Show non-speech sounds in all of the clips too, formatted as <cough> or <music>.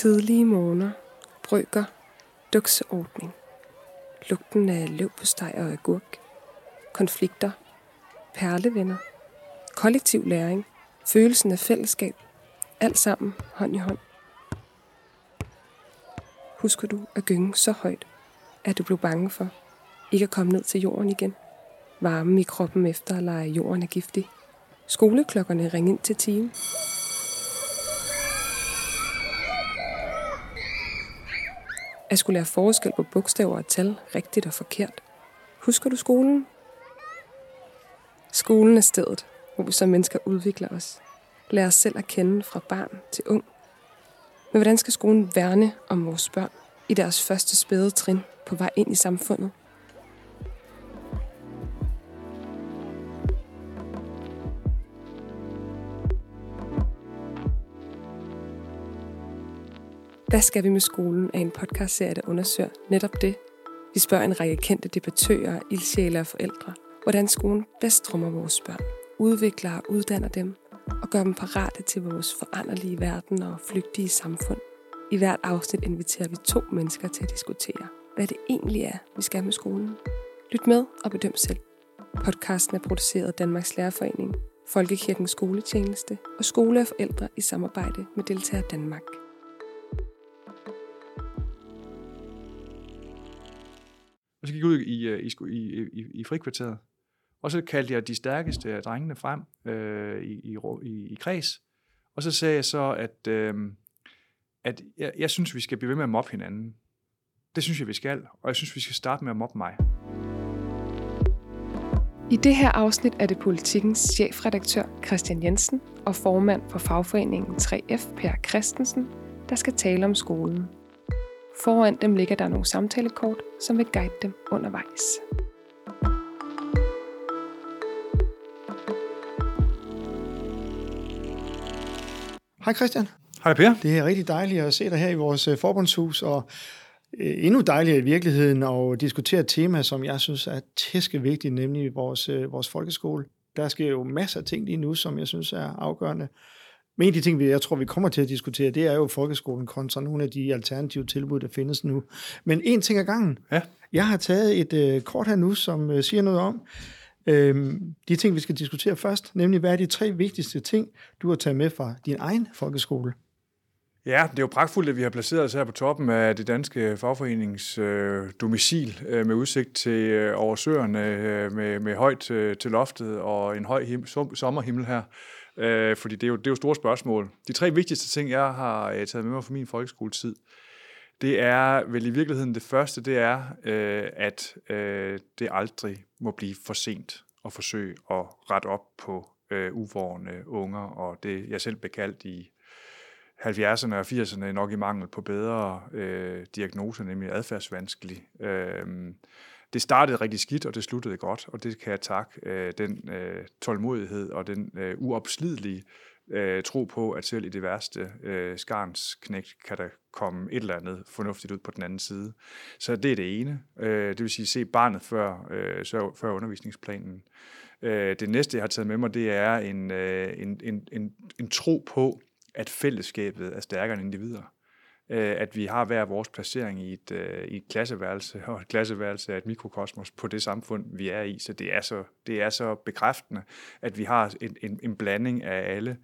Tidlige morgener, brygger, dukseordning, lugten af løv på steg og agurk, konflikter, perlevenner, kollektiv læring, følelsen af fællesskab, alt sammen hånd i hånd. Husker du at gynge så højt, at du blev bange for ikke at komme ned til jorden igen? Varmen i kroppen efter at lege jorden er giftig. Skoleklokkerne ring ind til time. At skulle lære forskel på bogstaver og tal, rigtigt og forkert. Husker du skolen? Skolen er stedet, hvor vi som mennesker udvikler os. Lærer os selv at kende fra barn til ung. Men hvordan skal skolen værne om vores børn i deres første spæde trin på vej ind i samfundet? Hvad skal vi med skolen er en podcastserie, der undersøger netop det. Vi spørger en række kendte debattører, ildsjæle og forældre, hvordan skolen bedst rummer vores børn, udvikler og uddanner dem og gør dem parate til vores foranderlige verden og flygtige samfund. I hvert afsnit inviterer vi to mennesker til at diskutere, hvad det egentlig er, vi skal med skolen. Lyt med og bedøm selv. Podcasten er produceret af Danmarks Lærerforening, Folkekirkens Skoletjeneste og Skole og Forældre i samarbejde med Deltager Danmark. Og så gik jeg ud i, øh, i, i, i, i frikvarteret. Og så kaldte jeg de stærkeste af drengene frem øh, i, i, i, i kreds. Og så sagde jeg så, at, øh, at jeg, jeg synes, vi skal blive ved med at mobbe hinanden. Det synes jeg, vi skal. Og jeg synes, vi skal starte med at mobbe mig. I det her afsnit er det politikens chefredaktør Christian Jensen og formand for fagforeningen 3F, Per Christensen, der skal tale om skolen. Foran dem ligger der nogle samtalekort, som vil guide dem undervejs. Hej Christian. Hej Per. Det er rigtig dejligt at se dig her i vores øh, forbundshus, og øh, endnu dejligere i virkeligheden at diskutere et tema, som jeg synes er tæske vigtigt, nemlig vores, øh, vores folkeskole. Der sker jo masser af ting lige nu, som jeg synes er afgørende. Men en af de ting, jeg tror, vi kommer til at diskutere, det er jo folkeskolen kontra nogle af de alternative tilbud, der findes nu. Men en ting ad gangen. Ja. Jeg har taget et øh, kort her nu, som øh, siger noget om øh, de ting, vi skal diskutere først, nemlig hvad er de tre vigtigste ting, du har taget med fra din egen folkeskole? Ja, det er jo pragtfuldt, at vi har placeret os her på toppen af det danske fagforenings øh, domicil øh, med udsigt til øh, over søerne øh, med, med højt øh, til loftet og en høj him- som, sommerhimmel her. Øh, fordi det er, jo, det er jo store spørgsmål. De tre vigtigste ting, jeg har øh, taget med mig fra min folkeskoletid, det er vel i virkeligheden det første, det er, øh, at øh, det aldrig må blive for sent at forsøge at rette op på øh, uvorne unger, og det jeg selv blev kaldt i 70'erne og 80'erne nok i mangel på bedre øh, diagnoser, nemlig adfærdsvanskelig. Øh, det startede rigtig skidt, og det sluttede godt, og det kan jeg takke øh, den øh, tålmodighed og den øh, uopslidelige øh, tro på, at selv i det værste øh, skarns knægt kan der komme et eller andet fornuftigt ud på den anden side. Så det er det ene. Øh, det vil sige se barnet før, øh, før undervisningsplanen. Øh, det næste, jeg har taget med mig, det er en, øh, en, en, en, en tro på, at fællesskabet er stærkere end individer. Øh, at vi har hver vores placering i et, øh, i et klasseværelse, <laughs> og et klasseværelse er et mikrokosmos på det samfund, vi er i. Så det er så, det er så bekræftende, at vi har en, en, en blanding af alle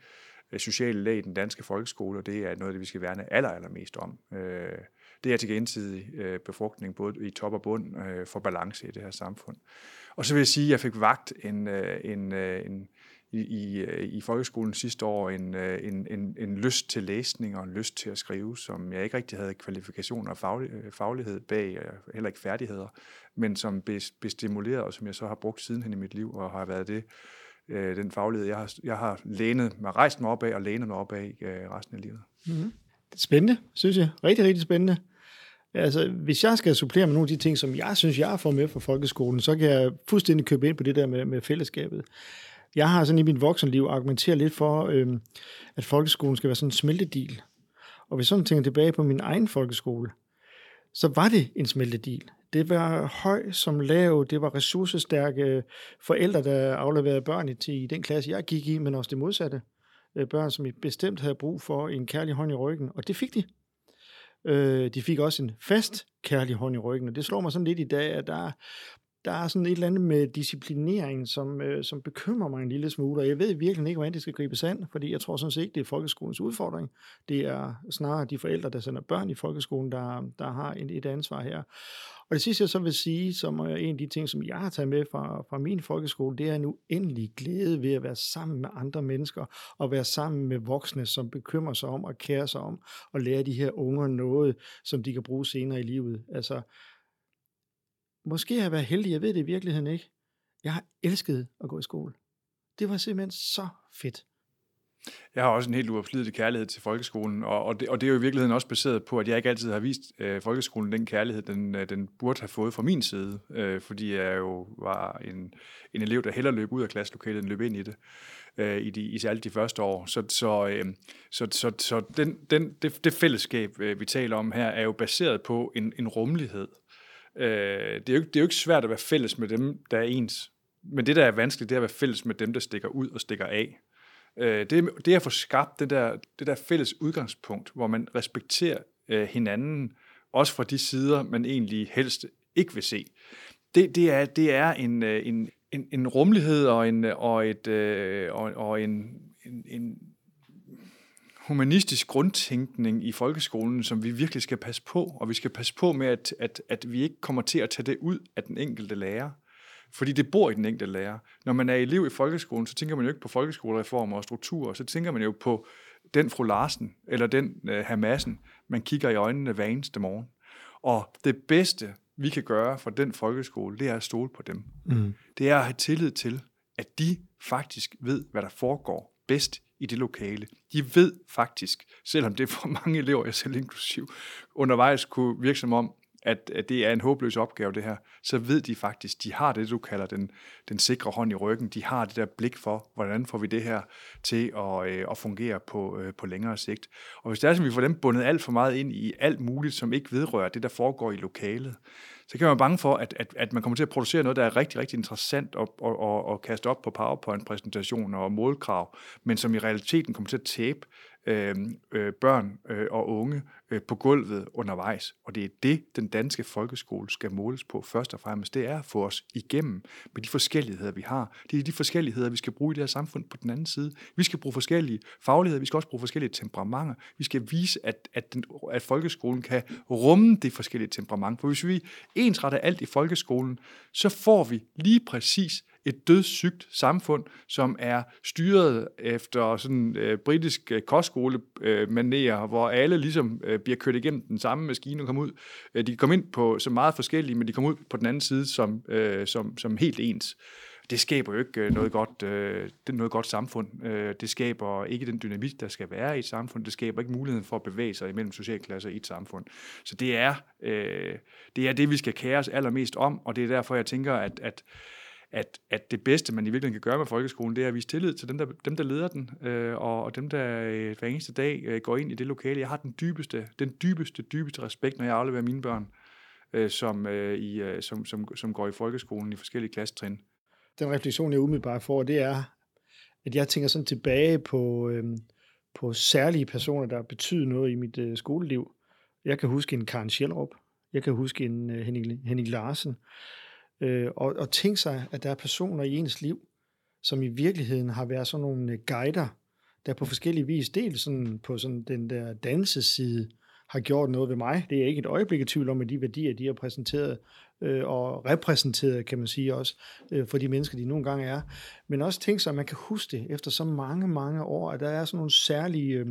øh, sociale lag i den danske folkeskole, og det er noget det, vi skal værne aller, allermest om. Øh, det er til gensidig befrugtning, både i top og bund, for balance i det her samfund. Og så vil jeg sige, at jeg fik vagt en, en, en, i, i, øh, i folkeskolen sidste år en, øh, en, en, en lyst til læsning og en lyst til at skrive, som jeg ikke rigtig havde kvalifikationer og faglig, øh, faglighed bag, heller ikke færdigheder, men som blev, blev stimuleret, og som jeg så har brugt sidenhen i mit liv, og har været det, den faglighed, jeg har, jeg har lænet mig, rejst mig op af og lænet mig op af resten af livet. Mm-hmm. Det spændende, synes jeg. Rigtig, rigtig spændende. Altså, hvis jeg skal supplere med nogle af de ting, som jeg synes, jeg har fået med fra folkeskolen, så kan jeg fuldstændig købe ind på det der med, med fællesskabet. Jeg har sådan i mit voksenliv argumenteret lidt for, øhm, at folkeskolen skal være sådan en smeltedil. Og hvis sådan tænker tilbage på min egen folkeskole, så var det en smeltedil. Det var høj som lav, det var ressourcestærke forældre, der afleverede børn til i den klasse, jeg gik i, men også det modsatte. Øh, børn, som I bestemt havde brug for en kærlig hånd i ryggen, og det fik de. Øh, de fik også en fast kærlig hånd i ryggen, og det slår mig sådan lidt i dag, at der, der er sådan et eller andet med disciplinering, som, øh, som bekymrer mig en lille smule, og jeg ved virkelig ikke, hvordan det skal gribes an, fordi jeg tror sådan set ikke, det er folkeskolens udfordring. Det er snarere de forældre, der sender børn i folkeskolen, der, der har et, et ansvar her. Og det sidste, jeg så vil sige, som er en af de ting, som jeg har taget med fra, fra min folkeskole, det er en uendelig glæde ved at være sammen med andre mennesker, og være sammen med voksne, som bekymrer sig om og kærer sig om, og lære de her unger noget, som de kan bruge senere i livet. Altså, måske har jeg været heldig, jeg ved det i virkeligheden ikke. Jeg har elsket at gå i skole. Det var simpelthen så fedt. Jeg har også en helt uopslidelig kærlighed til folkeskolen, og, og, det, og det er jo i virkeligheden også baseret på, at jeg ikke altid har vist øh, folkeskolen den kærlighed, den, øh, den burde have fået fra min side, øh, fordi jeg jo var en, en elev, der hellere løb ud af klasselokalet, end løb ind i det, øh, i, de, i særligt de første år. Så, så, øh, så, så, så den, den, det, det fællesskab, øh, vi taler om her, er jo baseret på en, en rummelighed. Øh, det, er jo, det er jo ikke svært at være fælles med dem, der er ens, men det, der er vanskeligt, det er at være fælles med dem, der stikker ud og stikker af. Øh, det, det at få skabt det der, det der fælles udgangspunkt, hvor man respekterer øh, hinanden, også fra de sider, man egentlig helst ikke vil se, det, det, er, det er en, øh, en, en, en rummelighed og en, øh, og et, øh, og, og en, en, en humanistisk grundtænkning i folkeskolen, som vi virkelig skal passe på, og vi skal passe på med, at, at, at vi ikke kommer til at tage det ud af den enkelte lærer. Fordi det bor i den enkelte lærer. Når man er elev i folkeskolen, så tænker man jo ikke på folkeskolereformer og strukturer, så tænker man jo på den fru Larsen, eller den uh, herr Madsen, man kigger i øjnene hver eneste morgen. Og det bedste, vi kan gøre for den folkeskole, det er at stole på dem. Mm. Det er at have tillid til, at de faktisk ved, hvad der foregår bedst i det lokale. De ved faktisk, selvom det er for <laughs> mange elever, jeg selv inklusiv, undervejs kunne virke som om, at, at det er en håbløs opgave, det her, så ved de faktisk, de har det, du kalder den, den sikre hånd i ryggen. De har det der blik for, hvordan får vi det her til at, øh, at fungere på, øh, på længere sigt. Og hvis det er, at vi får dem bundet alt for meget ind i alt muligt, som ikke vedrører det, der foregår i lokalet, så kan man være bange for, at, at, at man kommer til at producere noget, der er rigtig, rigtig interessant og, og, og, at kaste op på PowerPoint-præsentationer og målkrav, men som i realiteten kommer til at tabe øh, øh, børn øh, og unge øh, på gulvet undervejs. Og det er det, den danske folkeskole skal måles på først og fremmest. Det er at få os igennem med de forskelligheder, vi har. Det er de forskelligheder, vi skal bruge i det her samfund på den anden side. Vi skal bruge forskellige fagligheder, vi skal også bruge forskellige temperamenter. Vi skal vise, at, at, den, at folkeskolen kan rumme det forskellige temperament. For hvis vi ensretter alt i folkeskolen, så får vi lige præcis et dødssygt samfund, som er styret efter sådan øh, britisk øh, kostskole-manér, øh, hvor alle ligesom øh, bliver kørt igennem den samme maskine og kommer ud. Øh, de kan komme ind på så meget forskellige, men de kommer ud på den anden side som, øh, som, som helt ens. Det skaber jo ikke øh, noget godt, øh, noget godt samfund. Øh, det skaber ikke den dynamik, der skal være i et samfund. Det skaber ikke muligheden for at bevæge sig imellem socialklasser i et samfund. Så det er, øh, det er det, vi skal kære os allermest om, og det er derfor, jeg tænker, at, at at, at det bedste, man i virkeligheden kan gøre med folkeskolen, det er at vise tillid til dem, der, dem, der leder den, øh, og, og dem, der øh, hver eneste dag øh, går ind i det lokale. Jeg har den dybeste, den dybeste, dybeste respekt, når jeg afleverer mine børn, øh, som, øh, i, øh, som, som, som går i folkeskolen i forskellige klassetrin. Den refleksion, jeg umiddelbart får, det er, at jeg tænker sådan tilbage på, øh, på særlige personer, der betyder noget i mit øh, skoleliv. Jeg kan huske en Karen Schjellerup. Jeg kan huske en øh, Henning, Henning Larsen. Øh, og, og tænk sig, at der er personer i ens liv, som i virkeligheden har været sådan nogle øh, guider, der på forskellige vis, dels sådan på sådan den der danseside, har gjort noget ved mig. Det er ikke et øjeblik i tvivl om, at de værdier, de har præsenteret øh, og repræsenteret, kan man sige også, øh, for de mennesker, de nogle gange er. Men også tænk sig, at man kan huske det efter så mange, mange år, at der er sådan nogle særlige, øh,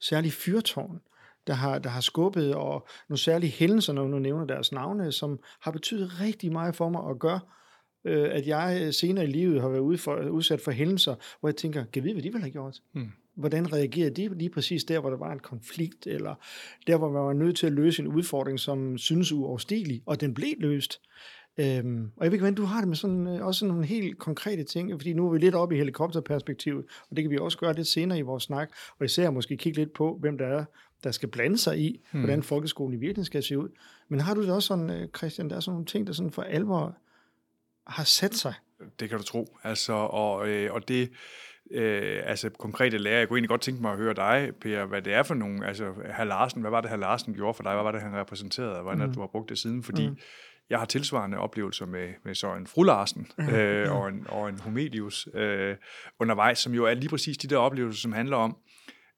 særlige fyrtårn, der har, der har skubbet, og nogle særlige hændelser, når du nævner deres navne, som har betydet rigtig meget for mig og gør, øh, at jeg senere i livet har været ude for, udsat for hændelser, hvor jeg tænker, kan vide, hvad de ville have gjort? Mm. Hvordan reagerede de lige præcis der, hvor der var en konflikt, eller der, hvor man var nødt til at løse en udfordring, som synes uoverstigelig, og den blev løst. Øhm, og jeg ved ikke, hvordan du har det med sådan, øh, også nogle helt konkrete ting, fordi nu er vi lidt oppe i helikopterperspektivet, og det kan vi også gøre lidt senere i vores snak, og især måske kigge lidt på, hvem der er, der skal blande sig i, hmm. hvordan folkeskolen i virkeligheden skal se ud. Men har du det også sådan, øh, Christian, der er sådan nogle ting, der sådan for alvor har sat sig? Det kan du tro. Altså, og, øh, og det, øh, altså konkrete lærer. Jeg kunne egentlig godt tænke mig at høre dig, Per, hvad det er for nogle, altså herr Larsen, hvad var det, herr Larsen gjorde for dig? Hvad var det, han repræsenterede? Hvordan mm. du har brugt det siden? Fordi mm. jeg har tilsvarende oplevelser med, med så en fru Larsen <laughs> øh, og, en, og en Homedius øh, undervejs, som jo er lige præcis de der oplevelser, som handler om,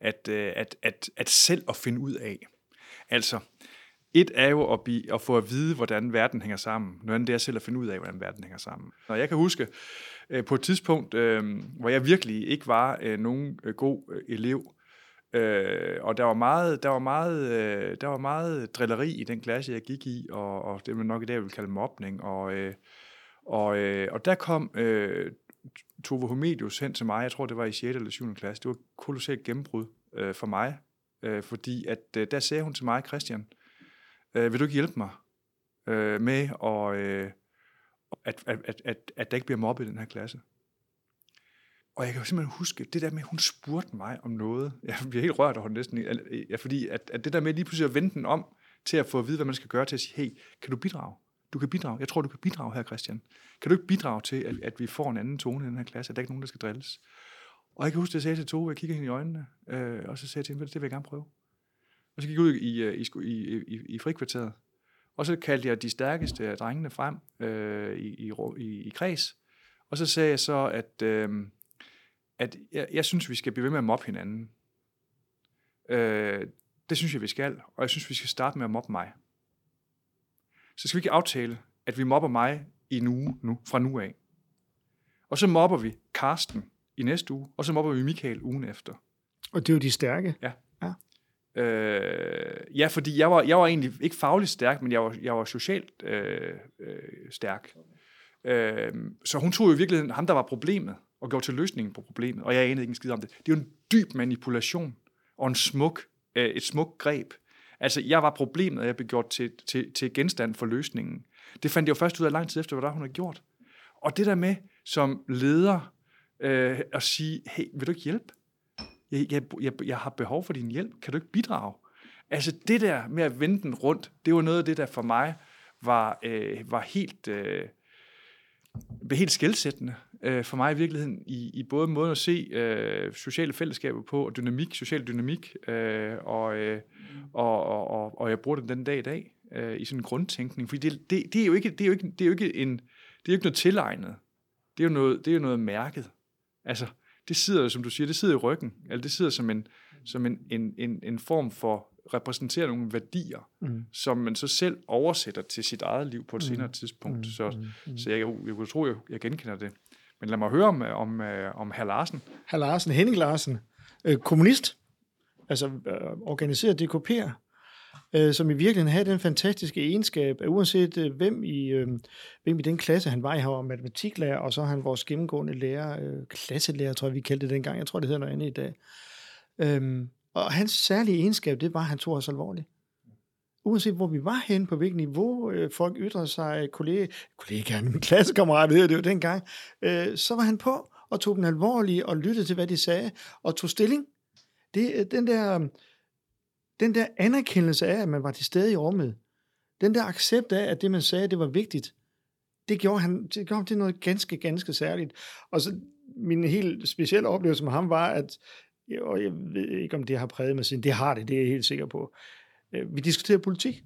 at, øh, at, at, at selv at finde ud af. Altså, et er jo at, blive, at få at vide, hvordan verden hænger sammen. Noget andet det er selv at finde ud af, hvordan verden hænger sammen. Og jeg kan huske, øh, på et tidspunkt, øh, hvor jeg virkelig ikke var øh, nogen øh, god øh, elev, øh, og der var meget, der var meget, øh, der var meget drilleri i den klasse, jeg gik i, og, og det man nok i dag vil kalde mobning, og, øh, og, øh, og der kom øh, Tove Homedius hen til mig, jeg tror det var i 6. eller 7. klasse, det var et kolossalt gennembrud øh, for mig, øh, fordi at øh, der sagde hun til mig, Christian, øh, vil du ikke hjælpe mig øh, med at, øh, at, at, at, at, at der ikke bliver mobbet i den her klasse? Og jeg kan jo simpelthen huske, det der med, at hun spurgte mig om noget, <laughs> jeg bliver helt rørt over næsten, ja, fordi at, at det der med lige pludselig at vende den om, til at få at vide, hvad man skal gøre, til at sige, hey, kan du bidrage? Du kan bidrage. Jeg tror, du kan bidrage her, Christian. Kan du ikke bidrage til, at, at vi får en anden tone i den her klasse, at der ikke er nogen, der skal drilles? Og jeg kan huske, at jeg sagde til Tove, jeg kigger hende i øjnene, øh, og så sagde jeg til hende, det vil jeg gerne prøve. Og så gik jeg ud i, øh, i, i, i, i frikvarteret, og så kaldte jeg de stærkeste af drengene frem øh, i, i, i, i kreds, og så sagde jeg så, at, øh, at jeg, jeg synes, vi skal blive ved med at mobbe hinanden. Øh, det synes jeg, vi skal, og jeg synes, vi skal starte med at mobbe mig. Så skal vi ikke aftale, at vi mobber mig i en uge nu, fra nu af. Og så mobber vi Karsten i næste uge, og så mobber vi Michael ugen efter. Og det er jo de stærke. Ja. Øh, ja, fordi jeg var, jeg var egentlig ikke fagligt stærk, men jeg var, jeg var socialt øh, øh, stærk. Øh, så hun tog jo i virkeligheden ham, der var problemet, og gjorde til løsningen på problemet, og jeg anede ikke en skid om det. Det er jo en dyb manipulation, og en smuk, øh, et smuk greb. Altså, jeg var problemet, og jeg blev gjort til, til, til genstand for løsningen. Det fandt jeg jo først ud af lang tid efter, hvad der hun havde gjort. Og det der med, som leder, øh, at sige, hey, vil du ikke hjælpe? jeg, jeg, jeg, jeg har behov for din hjælp, kan du ikke bidrage? Altså det der med at vende den rundt, det var noget af det, der for mig var, øh, var helt, øh, helt skældsættende øh, for mig i virkeligheden, i, i både måden at se øh, sociale fællesskaber på, og dynamik, social dynamik, øh, og, øh, og, og, og, og jeg bruger det den dag i dag, øh, i sådan en grundtænkning, fordi det, det, det, er jo ikke, det, er jo ikke, det er jo ikke en, det er jo ikke noget tilegnet, det er jo noget, det er jo noget mærket. Altså, det sidder, som du siger, det sidder i ryggen. Eller det sidder som en, som en, en, en, en form for repræsenterer nogle værdier, mm. som man så selv oversætter til sit eget liv på et mm. senere tidspunkt. Mm. Så, mm. mm. så jeg, jeg, jeg tror, jeg, jeg genkender det. Men lad mig høre om, om, øh, om herr Larsen. Herr Larsen, Henning Larsen, øh, kommunist, altså øh, organiseret DKP'er, øh, som i virkeligheden havde den fantastiske egenskab, at uanset øh, hvem, i, øh, hvem i den klasse han var i, han var matematiklærer, og så han vores gennemgående lærer, øh, klasselærer, tror jeg, vi kaldte det dengang. Jeg tror, det hedder noget andet i dag. Øh, og hans særlige egenskab, det var, at han tog os alvorligt. Uanset hvor vi var hen, på hvilket niveau øh, folk ytrede sig, øh, kollega, kollegaer, min klassekammerat det var dengang, øh, så var han på og tog den alvorlige og lyttede til, hvad de sagde, og tog stilling. Det, øh, den der den der anerkendelse af, at man var til stede i rummet, den der accept af, at det, man sagde, det var vigtigt, det gjorde han det gjorde ham til noget ganske, ganske særligt. Og så min helt specielle oplevelse med ham var, at, og jeg ved ikke, om det har præget mig siden, det har det, det er jeg helt sikker på. Øh, vi diskuterer politik.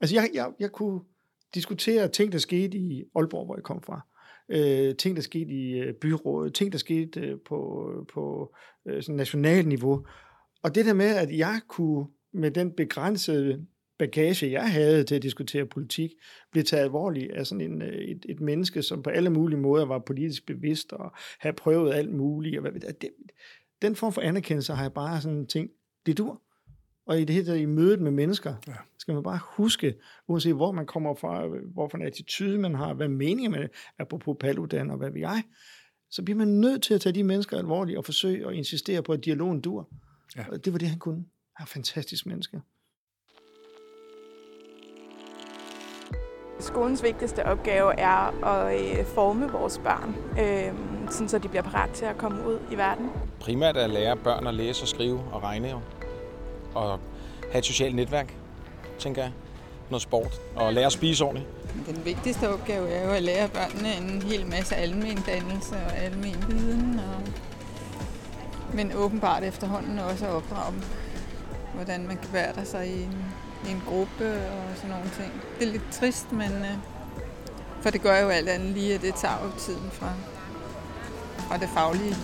Altså, jeg, jeg, jeg kunne diskutere ting, der skete i Aalborg, hvor jeg kom fra. Øh, ting, der skete i øh, byrådet, ting, der skete øh, på, øh, på øh, sådan nationalt niveau. Og det der med, at jeg kunne med den begrænsede bagage, jeg havde til at diskutere politik, blev taget alvorligt af sådan en, øh, et, et menneske, som på alle mulige måder var politisk bevidst og havde prøvet alt muligt. Og hvad, det, den form for anerkendelse har jeg bare sådan tænkt, det dur. Og i det her i mødet med mennesker, ja. skal man bare huske, uanset hvor man kommer fra, hvorfor en attitude man har, hvad meninger man er på Paludan og hvad vi jeg, så bliver man nødt til at tage de mennesker alvorligt og forsøge at insistere på, at dialogen dur. Ja. Og det var det, han kunne er fantastisk menneske. Skolens vigtigste opgave er at øh, forme vores børn, øh, sådan så de bliver parat til at komme ud i verden. Primært at lære børn at læse og skrive og regne jo at have et socialt netværk, tænker jeg. Noget sport. Og lære at spise ordentligt. Den vigtigste opgave er jo at lære børnene en hel masse almen dannelse og almen viden og men åbenbart efterhånden også at opdrage dem, hvordan man kan være der sig i en, i en gruppe og sådan nogle ting. Det er lidt trist, men øh, for det gør jo alt andet lige, at det tager jo tiden fra, fra det faglige.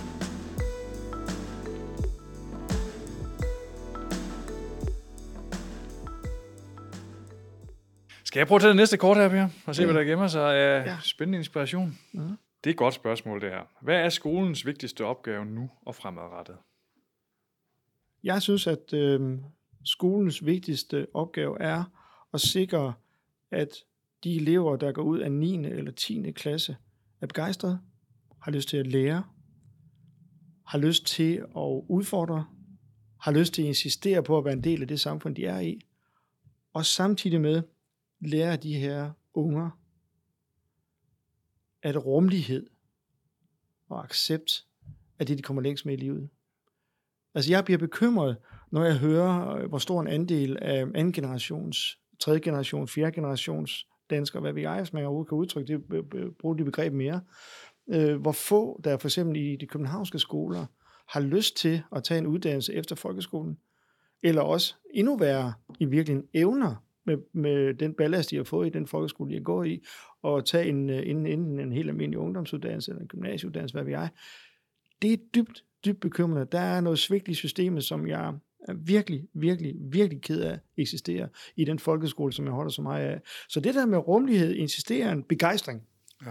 Skal jeg prøve at tage det næste kort her, Per? Og se, hvad der gemmer sig af ja. spændende inspiration? Ja. Det er et godt spørgsmål, det her. Hvad er skolens vigtigste opgave nu og fremadrettet? Jeg synes, at øh, skolens vigtigste opgave er at sikre, at de elever, der går ud af 9. eller 10. klasse, er begejstrede, har lyst til at lære, har lyst til at udfordre, har lyst til at insistere på at være en del af det samfund, de er i, og samtidig med lære de her unger, at rummelighed og accept er det, de kommer længst med i livet. Altså jeg bliver bekymret, når jeg hører, øh, hvor stor en andel af anden generations, tredje generation, fjerde generations danskere, hvad vi ejer, hvis man overhovedet kan udtrykke det, øh, øh, bruge de begreb mere, øh, hvor få, der for eksempel i de københavnske skoler, har lyst til at tage en uddannelse efter folkeskolen, eller også endnu værre i virkeligheden evner med, med den ballast, de har fået i den folkeskole, de går i, og tage en, en, en, en helt almindelig ungdomsuddannelse eller en gymnasieuddannelse, hvad vi er. Det er dybt, dybt bekymrende. Der er noget svigt i systemet, som jeg er virkelig, virkelig, virkelig ked af eksisterer i den folkeskole, som jeg holder så meget af. Så det der med rummelighed insisterer en begejstring. Ja.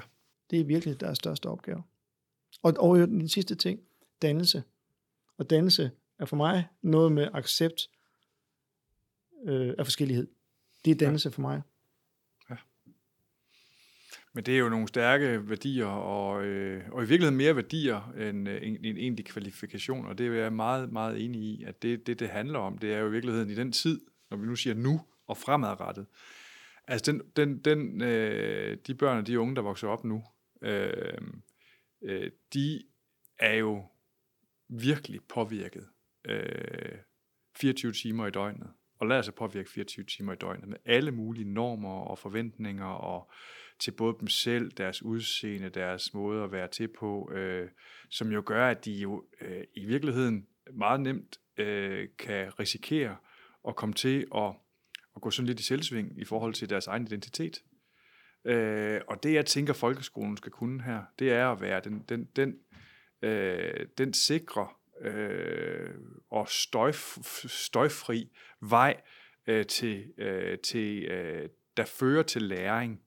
Det er virkelig deres største opgave. Og, og den sidste ting, dannelse. Og dannelse er for mig noget med accept øh, af forskellighed. Det er dannelse ja. for mig. Ja. Men det er jo nogle stærke værdier, og, øh, og i virkeligheden mere værdier end øh, en, en egentlig kvalifikation, og det er jeg meget, meget enig i, at det, det, det handler om, det er jo i virkeligheden i den tid, når vi nu siger nu og fremadrettet. Altså den, den, den, øh, de børn og de unge, der vokser op nu, øh, øh, de er jo virkelig påvirket øh, 24 timer i døgnet og lader sig påvirke 24 timer i døgnet med alle mulige normer og forventninger og til både dem selv, deres udseende, deres måde at være til på, øh, som jo gør, at de jo øh, i virkeligheden meget nemt øh, kan risikere at komme til at, at gå sådan lidt i selvsving i forhold til deres egen identitet. Øh, og det, jeg tænker, folkeskolen skal kunne her, det er at være den, den, den, øh, den sikre øh, og støjf, støjfri vej øh, til, øh, til øh, der fører til læring.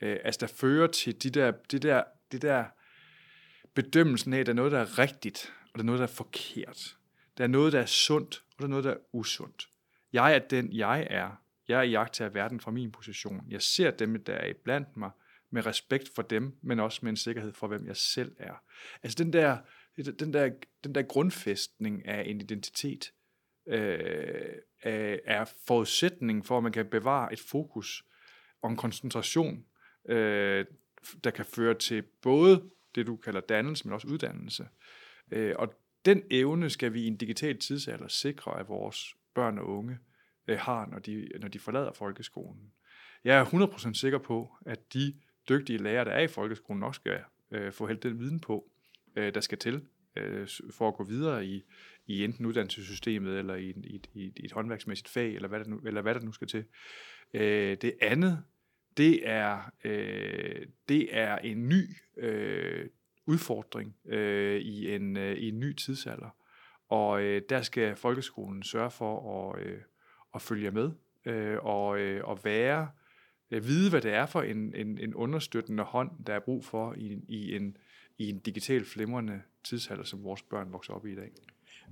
Øh, altså der fører til de der, de der, de der bedømmelsen af, at der er noget, der er rigtigt, og der er noget, der er forkert. Der er noget, der er sundt, og der er noget, der er usundt. Jeg er den, jeg er. Jeg er i jagt til verden fra min position. Jeg ser dem, der er iblandt mig, med respekt for dem, men også med en sikkerhed for, hvem jeg selv er. Altså den der, den der, den der grundfæstning af en identitet øh, er forudsætningen for, at man kan bevare et fokus og en koncentration, øh, der kan føre til både det, du kalder dannelse, men også uddannelse. Øh, og den evne skal vi i en digital tidsalder sikre, at vores børn og unge øh, har, når de, når de forlader folkeskolen. Jeg er 100% sikker på, at de dygtige lærere, der er i folkeskolen, nok skal øh, få hældt den viden på, øh, der skal til øh, for at gå videre i, i enten uddannelsessystemet eller i, i, i, i et håndværksmæssigt fag, eller hvad der nu, eller hvad der nu skal til. Øh, det andet, det er, øh, det er en ny øh, udfordring øh, i, en, øh, i en ny tidsalder. Og øh, der skal folkeskolen sørge for at, øh, at følge med øh, og, øh, og være, øh, vide, hvad det er for en, en, en understøttende hånd, der er brug for i, i en i en digital flimrende tidsalder, som vores børn vokser op i i dag.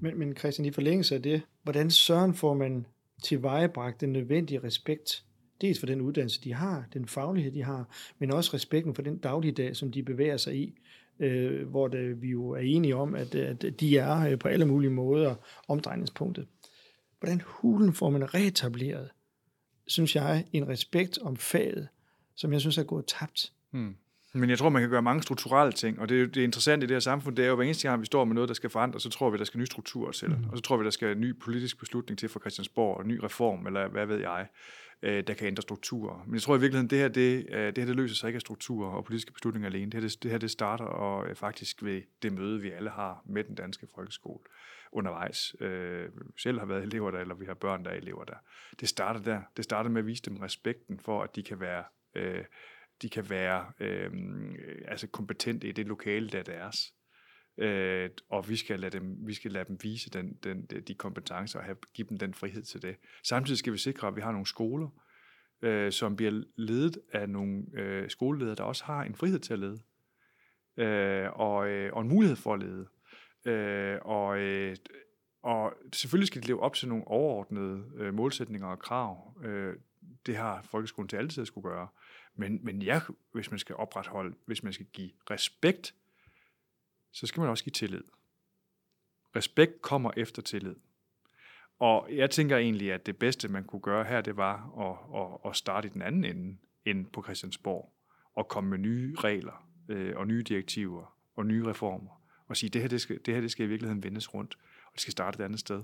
Men, men Christian, i forlængelse af det, hvordan søren får man tilvejebragt den nødvendige respekt, dels for den uddannelse, de har, den faglighed, de har, men også respekten for den dagligdag, som de bevæger sig i, øh, hvor det, vi jo er enige om, at, at de er øh, på alle mulige måder omdrejningspunktet. Hvordan hulen får man reetableret, synes jeg, en respekt om faget, som jeg synes er gået tabt. Hmm. Men jeg tror, man kan gøre mange strukturelle ting, og det, det interessante i det her samfund, det er jo, hver eneste gang, vi står med noget, der skal forandres, så tror vi, der skal nye strukturer til, mm. og så tror vi, der skal en ny politisk beslutning til fra Christiansborg, en ny reform, eller hvad ved jeg, øh, der kan ændre strukturer. Men jeg tror i virkeligheden, det her, det, øh, det her, det løser sig ikke af strukturer og politiske beslutninger alene. Det her, det, det, her, det starter og øh, faktisk ved det møde, vi alle har med den danske folkeskole undervejs. Øh, selv har været elever der, eller vi har børn, der er elever der. Det starter der. Det starter med at vise dem respekten for, at de kan være... Øh, de kan være øhm, øh, altså kompetente i det lokale, der er deres. Øh, og vi skal, lade dem, vi skal lade dem vise den, den, de kompetencer og have, give dem den frihed til det. Samtidig skal vi sikre, at vi har nogle skoler, øh, som bliver ledet af nogle øh, skoleledere, der også har en frihed til at lede. Øh, og, øh, og en mulighed for at lede. Øh, og, øh, og selvfølgelig skal de leve op til nogle overordnede øh, målsætninger og krav. Øh, det har folkeskolen til altid at skulle gøre. Men, men ja, hvis man skal opretholde, hvis man skal give respekt, så skal man også give tillid. Respekt kommer efter tillid. Og jeg tænker egentlig, at det bedste, man kunne gøre her, det var at, at, at starte i den anden ende, end på Christiansborg, og komme med nye regler øh, og nye direktiver og nye reformer, og sige, det her, det skal, det her det skal i virkeligheden vendes rundt, og det skal starte et andet sted.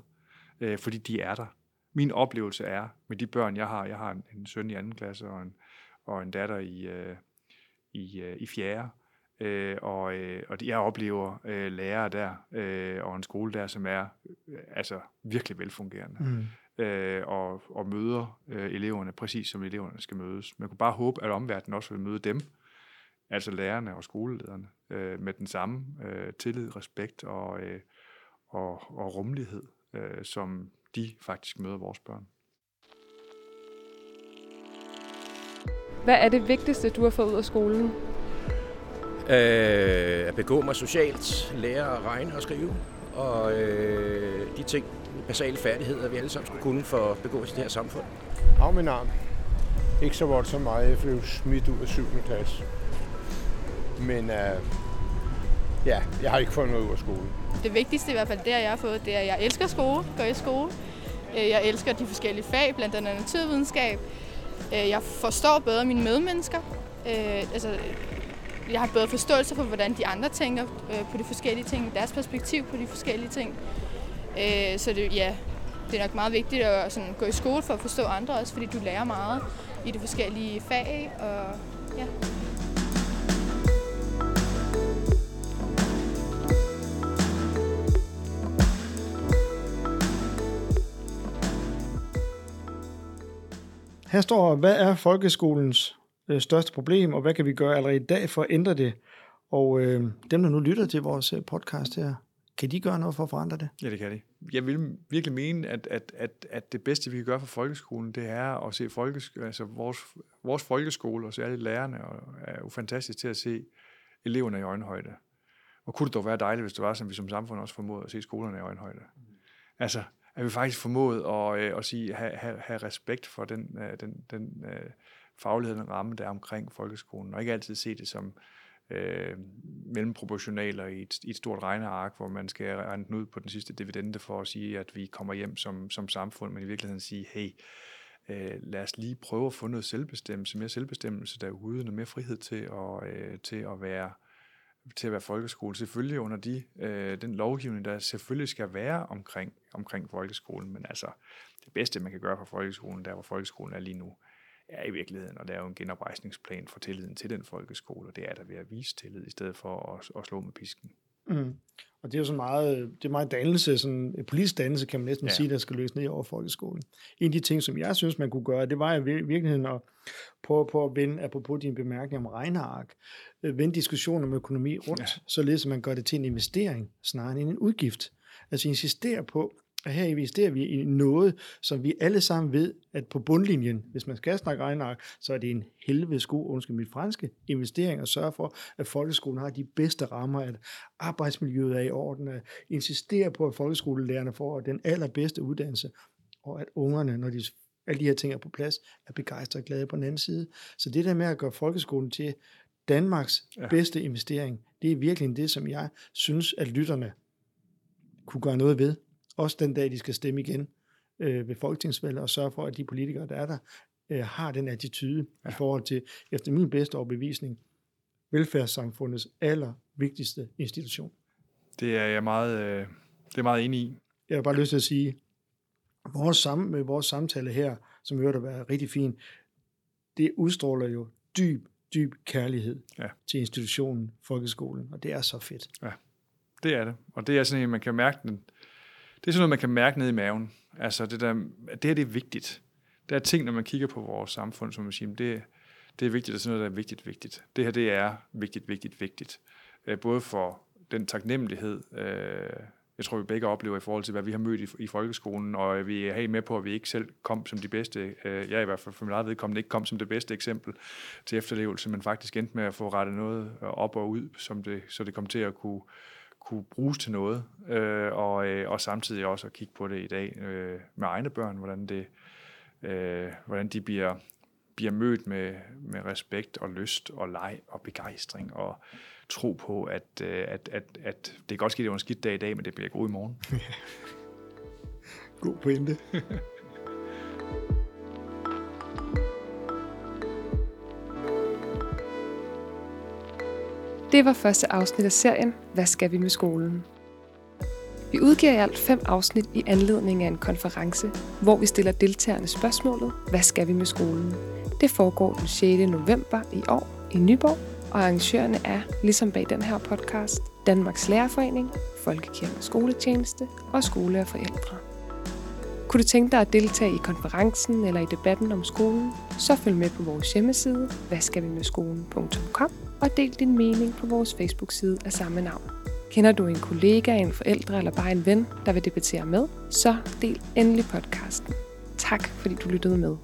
Øh, fordi de er der. Min oplevelse er, med de børn, jeg har, jeg har en, en søn i anden klasse og en, og en datter i, øh, i, øh, i fjerde. Øh, og, øh, og jeg oplever øh, lærere der, øh, og en skole der, som er øh, altså virkelig velfungerende. Mm. Øh, og, og møder øh, eleverne præcis som eleverne skal mødes. Man kunne bare håbe, at omverdenen også vil møde dem, altså lærerne og skolelederne, øh, med den samme øh, tillid, respekt og, øh, og, og rummelighed, øh, som de faktisk møder vores børn. Hvad er det vigtigste, du har fået ud af skolen? Øh, at begå mig socialt, lære at regne og skrive, og øh, de ting, basale færdigheder, vi alle sammen skulle kunne for at begå i det her samfund. Af min arm. Ikke så voldsomt meget, jeg blev smidt ud af 7. klasse. Men øh, ja, jeg har ikke fået noget ud af skolen. Det vigtigste i hvert fald, det jeg har fået, det er, at jeg elsker skole, går i skole. Øh, jeg elsker de forskellige fag, blandt andet naturvidenskab. Øh, jeg forstår bedre mine medmennesker. Øh, altså, jeg har bedre forståelse for, hvordan de andre tænker øh, på de forskellige ting, deres perspektiv på de forskellige ting. Øh, så det, ja, det er nok meget vigtigt at sådan, gå i skole for at forstå andre også, fordi du lærer meget i de forskellige fag. Og, ja. Her står, hvad er folkeskolens øh, største problem, og hvad kan vi gøre allerede i dag for at ændre det? Og øh, dem, der nu lytter til vores øh, podcast her, kan de gøre noget for at forandre det? Ja, det kan de. Jeg vil virkelig mene, at, at, at, at det bedste, vi kan gøre for folkeskolen, det er at se folkeskolen, altså vores, vores folkeskole, og alle lærerne, og er jo fantastisk til at se eleverne i øjenhøjde. Og kunne det dog være dejligt, hvis det var, som vi som samfund også formåede at se skolerne i øjenhøjde. Altså, at vi faktisk formåede at, øh, at sige, have, have, have respekt for den, øh, den, den øh, faglighed, den ramme, der er omkring folkeskolen, og ikke altid se det som øh, mellemproportionaler i et, i et stort regneark, hvor man skal regne den ud på den sidste dividende for at sige, at vi kommer hjem som, som samfund, men i virkeligheden sige, hey, øh, lad os lige prøve at få noget selvbestemmelse, mere selvbestemmelse derude, noget mere frihed til at, øh, til at være til at være folkeskole. Selvfølgelig under de, øh, den lovgivning, der selvfølgelig skal være omkring, omkring folkeskolen, men altså det bedste, man kan gøre for folkeskolen, der hvor folkeskolen er lige nu, er i virkeligheden at lave en genoprejsningsplan for tilliden til den folkeskole, og det er der ved at vise tillid, i stedet for at, at slå med pisken. Mm. Og det er jo sådan meget, det er meget dannelse, sådan en politisk dannelse, kan man næsten ja. sige, der skal løse ned over folkeskolen. En af de ting, som jeg synes, man kunne gøre, det var i virkeligheden at prøve på at vende, apropos din bemærkning om regneark, øh, vende diskussionen om økonomi rundt, ja. således at man gør det til en investering, snarere end en udgift. Altså insistere på, at her investerer vi i noget, som vi alle sammen ved, at på bundlinjen, hvis man skal snakke regneark, så er det en helvedes god, undskyld mit franske, investering at sørge for, at folkeskolen har de bedste rammer, at arbejdsmiljøet er i orden, at insistere på, at folkeskolelærerne får den allerbedste uddannelse, og at ungerne, når de alle de her ting er på plads, er begejstrede og glade på den anden side. Så det der med at gøre folkeskolen til Danmarks ja. bedste investering, det er virkelig det, som jeg synes, at lytterne kunne gøre noget ved. Også den dag, de skal stemme igen øh, ved folketingsvalget, og sørge for, at de politikere, der er der, øh, har den attitude ja. i forhold til, efter min bedste overbevisning, velfærdssamfundets allervigtigste institution. Det er jeg meget, øh, det er meget enig i. Jeg har bare lyst til at sige, vores sammen, med vores samtale her, som hører at være rigtig fin, det udstråler jo dyb, dyb kærlighed Ja. til institutionen, folkeskolen, og det er så fedt. Det er det. Og det er sådan en, man kan mærke den. Det er sådan noget, man kan mærke ned i maven. Altså det der, det her det er vigtigt. Der er ting, når man kigger på vores samfund, som man siger, det, det er vigtigt, og sådan noget, der er vigtigt, vigtigt. Det her, det er vigtigt, vigtigt, vigtigt. Øh, både for den taknemmelighed, øh, jeg tror, vi begge oplever i forhold til, hvad vi har mødt i, i folkeskolen, og vi er helt med på, at vi ikke selv kom som de bedste, øh, jeg i hvert fald for min eget vedkommende ikke kom som det bedste eksempel til efterlevelse, men faktisk endte med at få rettet noget op og ud, som det, så det kom til at kunne, kunne bruges til noget, øh, og, øh, og samtidig også at kigge på det i dag øh, med egne børn, hvordan, det, øh, hvordan de bliver, bliver mødt med, med respekt og lyst og leg og begejstring og tro på, at, øh, at, at, at det kan godt ske, at det var en skidt dag i dag, men det bliver god i morgen. <laughs> God pointe. <laughs> Det var første afsnit af serien Hvad skal vi med skolen? Vi udgiver i alt fem afsnit i anledning af en konference, hvor vi stiller deltagerne spørgsmålet Hvad skal vi med skolen? Det foregår den 6. november i år i Nyborg, og arrangørerne er, ligesom bag den her podcast, Danmarks Lærerforening, Folkekirkens Skoletjeneste og Skole og Forældre. Kunne du tænke dig at deltage i konferencen eller i debatten om skolen, så følg med på vores hjemmeside, hvadskalvimedskolen.com og del din mening på vores Facebook-side af samme navn. Kender du en kollega, en forælder eller bare en ven, der vil debattere med, så del endelig podcasten. Tak fordi du lyttede med.